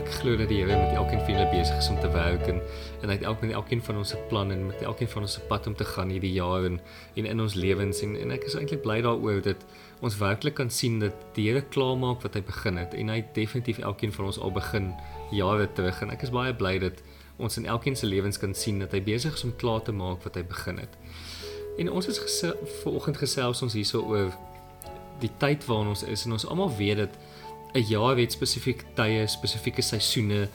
Ek glo dat die Here met elkeen van julle besig is om te werk en en hy het elkeen met elkeen van ons se planne en met elkeen van ons se pad om te gaan hierdie jaar en en in ons lewens en en ek is eintlik bly daaroor dat ons werklik kan sien dat die Here klaarmaak wat hy begin het en hy het definitief elkeen van ons al begin jare terug en ek is baie bly dat ons in elkeen se lewens kan sien dat hy besig is om klaar te maak wat hy begin het. En ons is vanoggend gesels ons hierso oor die tyd waarin ons is en ons almal weet dat 'n jaar het spesifieke tye, spesifieke seisoene.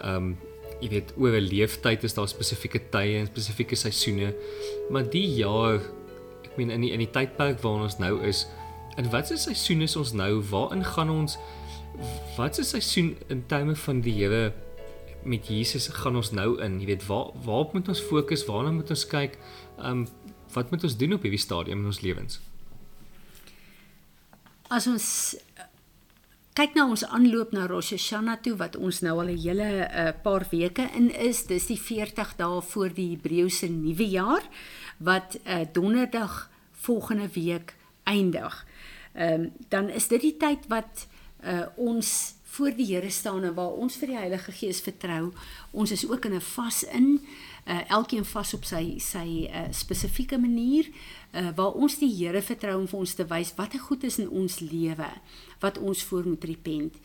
Ehm um, jy weet oor 'n leeftyd is daar spesifieke tye en spesifieke seisoene. Maar die jaar, ek meen in die in die tydperk waarin ons nou is, in watter seisoen is ons nou? Waarin gaan ons wat is seisoen in terme van die Here met Jesus gaan ons nou in? Jy weet waar waarop moet ons fokus? Waarna moet ons kyk? Ehm um, wat moet ons doen op hierdie stadium in ons lewens? As ons kyk na ons aanloop na Rosh Hashanah toe wat ons nou al 'n hele uh, paar weke in is, dis die 40 dae voor die Hebreëse nuwe jaar wat uh, donderdag volgende week eindig. Ehm um, dan is dit die tyd wat uh, ons voor die Here staan en waar ons vir die Heilige Gees vertrou. Ons is ook in 'n vas in, uh, elkeen vas op sy sy uh, spesifieke manier uh, waar ons die Here vertrou om vir ons te wys wat goed is in ons lewe, wat ons voor moet repent.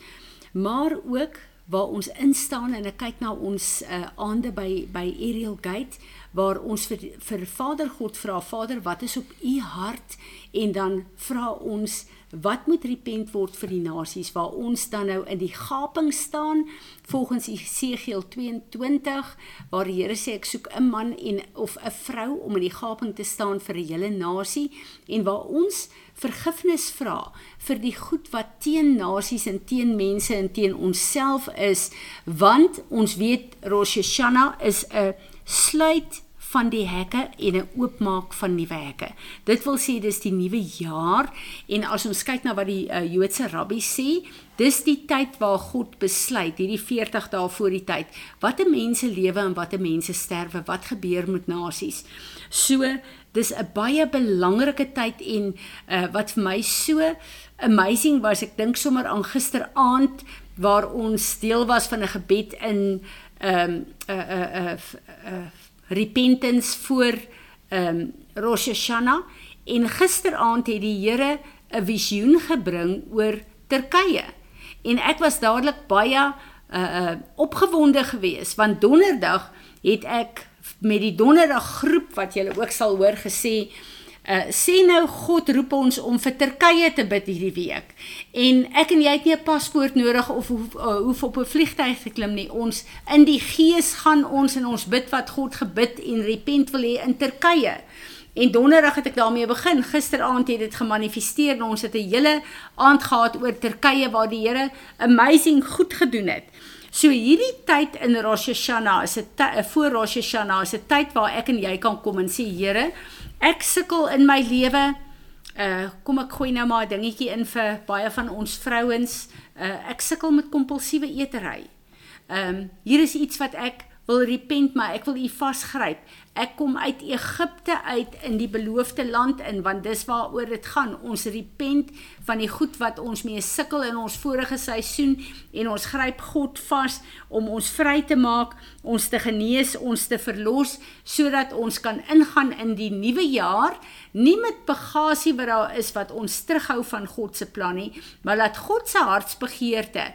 Maar ook waar ons instaan en ek kyk na ons uh, aande by by Ariel Gate waar ons vir vir Vader God vra Vader wat is op u hart? En dan vra ons wat moet repent word vir die nasies? Waar ons dan nou in die gaping staan volgens Jesegiel 22 waar die Here sê ek soek 'n man en of 'n vrou om in die gaping te staan vir 'n hele nasie. En waar ons vergifnis vra vir die goed wat teen nasies en teen mense en teen onsself is want ons weet Rosh Hashanah is 'n sluit van die hekke en 'n oopmaak van nuwe hekke. Dit wil sê dis die nuwe jaar en as ons kyk na wat die uh, Joodse rabbi sê, dis die tyd waar God besluit hierdie 40 dae voor die tyd wat 'n mense lewe en wat 'n mense sterwe, wat gebeur met nasies. So dis 'n baie belangrike tyd en uh, wat vir my so amazing was, ek dink sommer aan gisteraand waar ons deel was van 'n gebed in ehm um, 'n uh, 'n uh, 'n uh, uh, uh, repentance voor ehm um, Rosh Hashanah en gisteraand het die Here 'n visioen gebring oor Turkye. En ek was dadelik baie uh uh opgewonde geweest want donderdag het ek met die donderdag groep wat julle ook sal hoor gesê Uh, sê nou God roep ons om vir Turkye te bid hierdie week. En ek en jy het nie 'n paspoort nodig of hoef, uh, hoef op 'n vliegtuig te klim nie. Ons in die gees gaan ons en ons bid wat God gebid en repent wil hê in Turkye. En donderdag het ek daarmee begin. Gisteraand het dit gemanifesteer en ons het 'n hele aand gehad oor Turkye waar die Here amazing goed gedoen het. So hierdie tyd in Rosh Hashanah is 'n voor Rosh Hashanah is 'n tyd waar ek en jy kan kom en sê Here, ek sukkel in my lewe. Uh kom ek gooi nou maar 'n dingetjie in vir baie van ons vrouens. Uh ek sukkel met kompulsiewe eetery. Ehm um, hier is iets wat ek wil repent maar ek wil u vasgryp. Ek kom uit Egipte uit in die beloofde land in want dis waaroor dit gaan. Ons repent van die goed wat ons mee sukkel in ons vorige seisoen en ons gryp God vas om ons vry te maak, ons te genees, ons te verlos sodat ons kan ingaan in die nuwe jaar nie met bagasie wat daar is wat ons terughou van God se plan nie, maar laat God se hartsbegeerte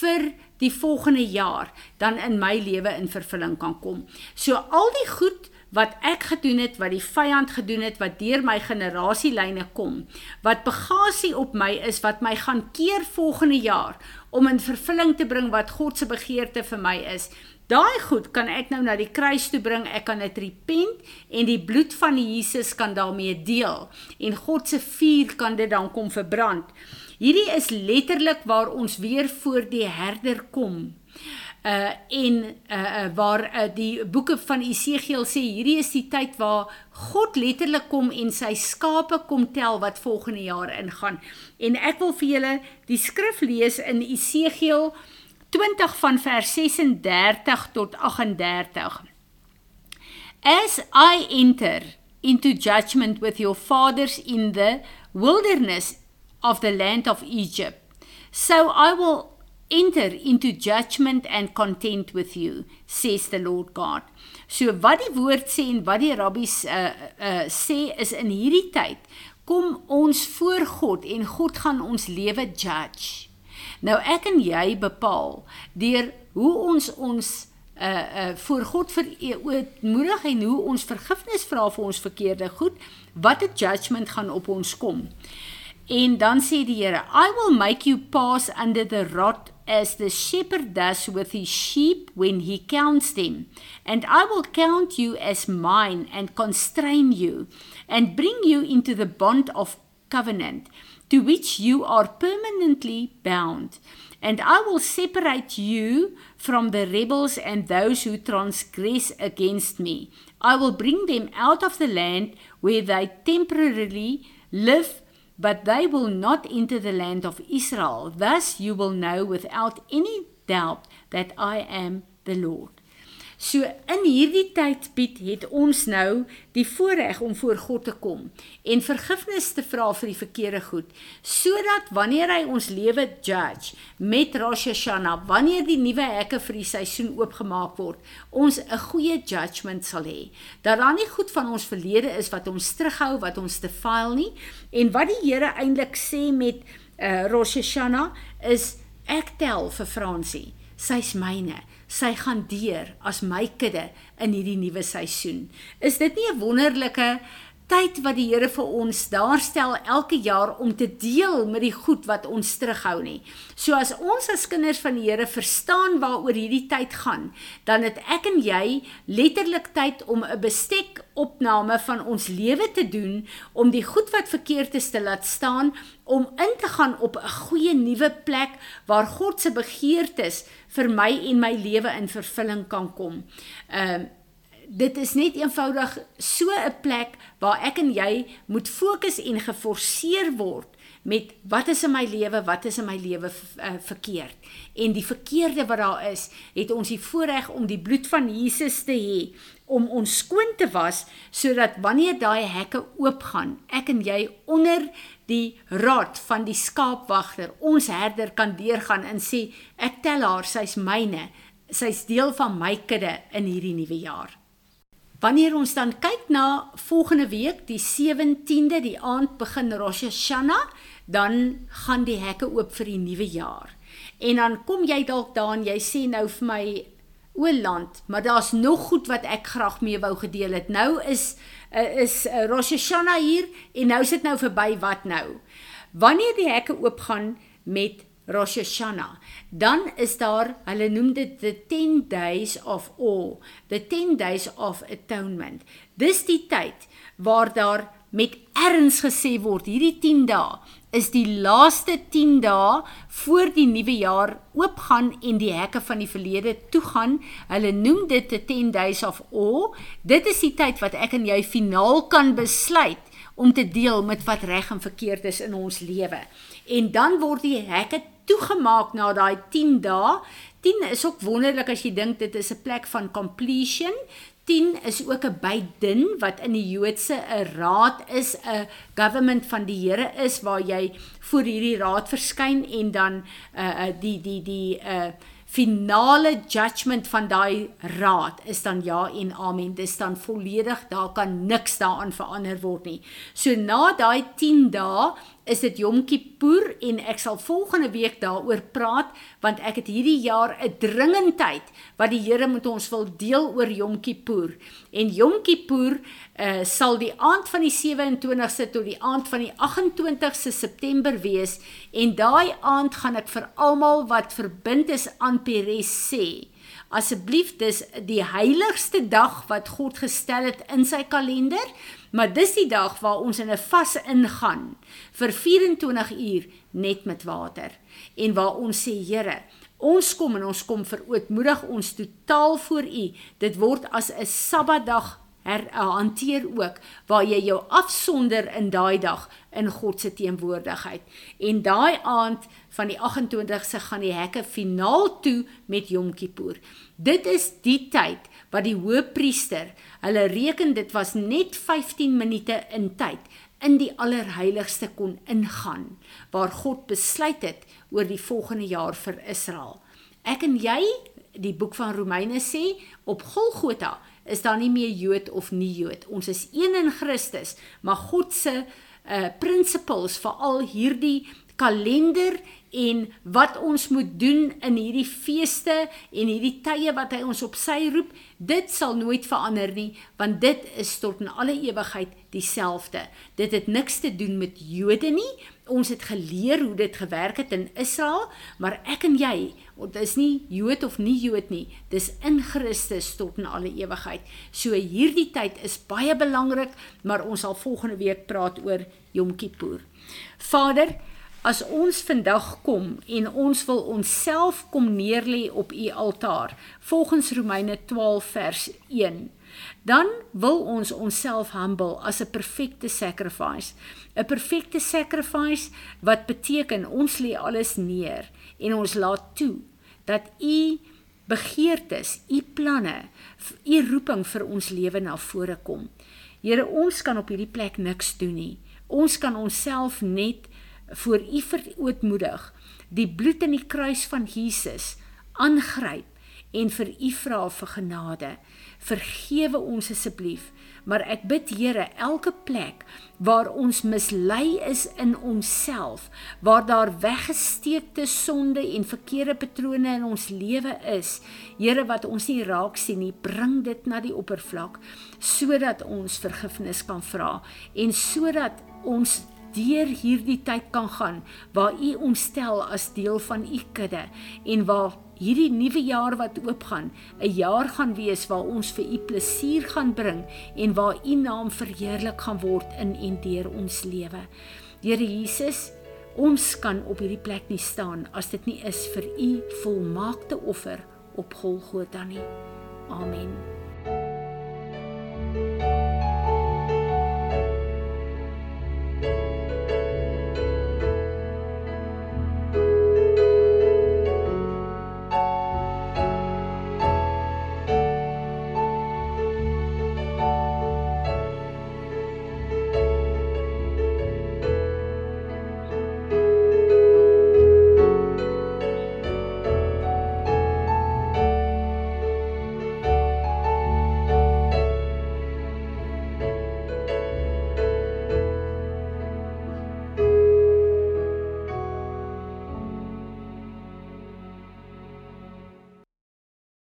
vir die volgende jaar dan in my lewe in vervulling kan kom. So al die goed wat ek gedoen het, wat die vyand gedoen het, wat deur my generasielyne kom, wat bagasie op my is wat my gaan keer volgende jaar om in vervulling te bring wat God se begeerte vir my is. Daai goed kan ek nou na die kruis toe bring. Ek kan dit repent en die bloed van Jesus kan daarmee deel en God se vuur kan dit dan kom verbrand. Hierdie is letterlik waar ons weer voor die herder kom. Uh en uh, waar uh, die boeke van Esegiel sê hierdie is die tyd waar God letterlik kom en sy skape kom tel wat volgende jaar ingaan. En ek wil vir julle die skrif lees in Esegiel 20 van vers 36 tot 38. As I enter into judgment with your fathers in the wilderness of the land of Egypt. So I will enter into judgment and contend with you, says the Lord God. So wat die woord sê en wat die rabbies uh uh sê is in hierdie tyd kom ons voor God en God gaan ons lewe judge. Nou ek en jy bepaal deur hoe ons ons uh uh voor God verootmoedig en hoe ons vergifnis vra vir ons verkeerde goed, wat 'n judgment gaan op ons kom. En dan sê die Here, I will make you pass under the rod as the shepherd does with his sheep when he counts them. And I will count you as mine and constrain you and bring you into the bond of covenant to which you are permanently bound. And I will separate you from the rebels and those who transgress against me. I will bring them out of the land where they temporarily live but they will not enter the land of Israel. Thus you will know without any doubt that I am the Lord. So in hierdie tyd bied het ons nou die voorreg om voor God te kom en vergifnis te vra vir die verkeerde goed sodat wanneer hy ons lewe judge met Rosh Hashanah wanneer die nuwe hekke vir die seisoen oopgemaak word ons 'n goeie judgment sal hê. Dat daar nie goed van ons verlede is wat ons terughou wat ons te file nie. En wat die Here eintlik sê met uh, Rosh Hashanah is ek tel vir Fransie sy's myne sy gaan deur as my kudde in hierdie nuwe seisoen. Is dit nie 'n wonderlike tyd wat die Here vir ons daar stel elke jaar om te deel met die goed wat ons terughou nie. So as ons as kinders van die Here verstaan waaroor hierdie tyd gaan, dan het ek en jy letterlik tyd om 'n bestek opname van ons lewe te doen om die goed wat verkeerd is te laat staan om in te gaan op 'n goeie nuwe plek waar God se begeertes vir my en my lewe in vervulling kan kom. Ehm uh, dit is net eenvoudig so 'n plek waar ek en jy moet fokus en geforseer word met wat is in my lewe, wat is in my lewe uh, verkeerd. En die verkeerde wat daar is, het ons die voorreg om die bloed van Jesus te hê om ons skoon te was sodat wanneer daai hekke oopgaan, ek en jy onder die raad van die skaapwagter, ons herder kan deurgaan en sê ek tel haar, sy's myne, sy's deel van my kudde in hierdie nuwe jaar. Wanneer ons dan kyk na volgende week, die 17de, die aand begin Rosh Hashanah, dan gaan die hekke oop vir die nuwe jaar. En dan kom jy dalk daar en jy sê nou vir my o land, maar daar's nog goed wat ek graag mee wou gedeel het. Nou is eh, is eh, Rosh Hashanah hier en nou sit nou verby wat nou. Wanneer die hekke oopgaan met Rosh Hashanah. Dan is daar, hulle noem dit the 10 days of awe, the 10 days of atonement. Dis die tyd waar daar met erns gesê word, hierdie 10 dae is die laaste 10 dae voor die nuwe jaar oopgaan en die hekke van die verlede toegaan. Hulle noem dit the 10 days of awe. Dit is die tyd wat ek en jy finaal kan besluit om te deel met wat reg en verkeerd is in ons lewe. En dan word die hekke toegemaak na daai 10 dae. 10 is ook wonderlik as jy dink dit is 'n plek van completion. 10 is ook 'n bydin wat in die Joodse 'n raad is, 'n government van die Here is waar jy voor hierdie raad verskyn en dan uh, die die die uh, finale judgment van daai raad is dan ja en amen. Dis dan volledig, daar kan niks daaraan verander word nie. So na daai 10 dae is dit Yom Kippur en ek sal volgende week daaroor praat want ek het hierdie jaar 'n dringendheid wat die Here met ons wil deel oor Yom Kippur. En Yom Kippur uh, sal die aand van die 27ste tot die aand van die 28ste September wees en daai aand gaan ek vir almal wat verbind is aan Peres sê Asseblief dis die heiligste dag wat God gestel het in sy kalender, maar dis die dag waar ons in 'n vas ingaan vir 24 uur net met water en waar ons sê Here, ons kom en ons kom verootmoedig ons totaal voor U. Dit word as 'n Sabbatdag her, uh, hanteer ook waar jy jou afsonder in daai dag in God se teenwoordigheid. En daai aand van die 28ste gaan die hekke finaal toe met Yom Kippur. Dit is die tyd wat die hoëpriester, hulle reken dit was net 15 minute in tyd in die allerheiligste kon ingaan waar God besluit het oor die volgende jaar vir Israel. Ek en jy, die boek van Romeine sê, op Golgotha is daar nie meer Jood of nie Jood. Ons is een in Christus, maar God se uh principles vir al hierdie kalender en wat ons moet doen in hierdie feeste en hierdie tye wat hy ons op sy roep, dit sal nooit verander nie, want dit is tot in alle ewigheid dieselfde. Dit het niks te doen met Jode nie. Ons het geleer hoe dit gewerk het in Israel, maar ek en jy, dit is nie Jood of nie Jood nie, dis in Christus tot in alle ewigheid. So hierdie tyd is baie belangrik, maar ons sal volgende week praat oor Yom Kippur. Vader, As ons vandag kom en ons wil onsself kom neerlê op u altaar, volgens Romeine 12 vers 1, dan wil ons onsself humble as 'n perfekte sacrifice. 'n Perfekte sacrifice wat beteken ons lê alles neer en ons laat toe dat u begeertes, u planne, u roeping vir ons lewe na vore kom. Here, ons kan op hierdie plek niks doen nie. Ons kan onsself net voor u verootmoedig die bloed in die kruis van Jesus aangryp en vir u vra vir genade vergewe ons asseblief maar ek bid Here elke plek waar ons mislei is in onsself waar daar weggesteekte sonde en verkeerde patrone in ons lewe is Here wat ons nie raak sien nie bring dit na die oppervlak sodat ons vergifnis kan vra en sodat ons deur hierdie tyd kan gaan waar u ons stel as deel van u kudde en waar hierdie nuwe jaar wat oopgaan 'n jaar gaan wees waar ons vir u plesier gaan bring en waar u naam verheerlik gaan word in en deur ons lewe. Here Jesus, ons kan op hierdie plek nie staan as dit nie is vir u volmaakte offer op Golgotha nie. Amen.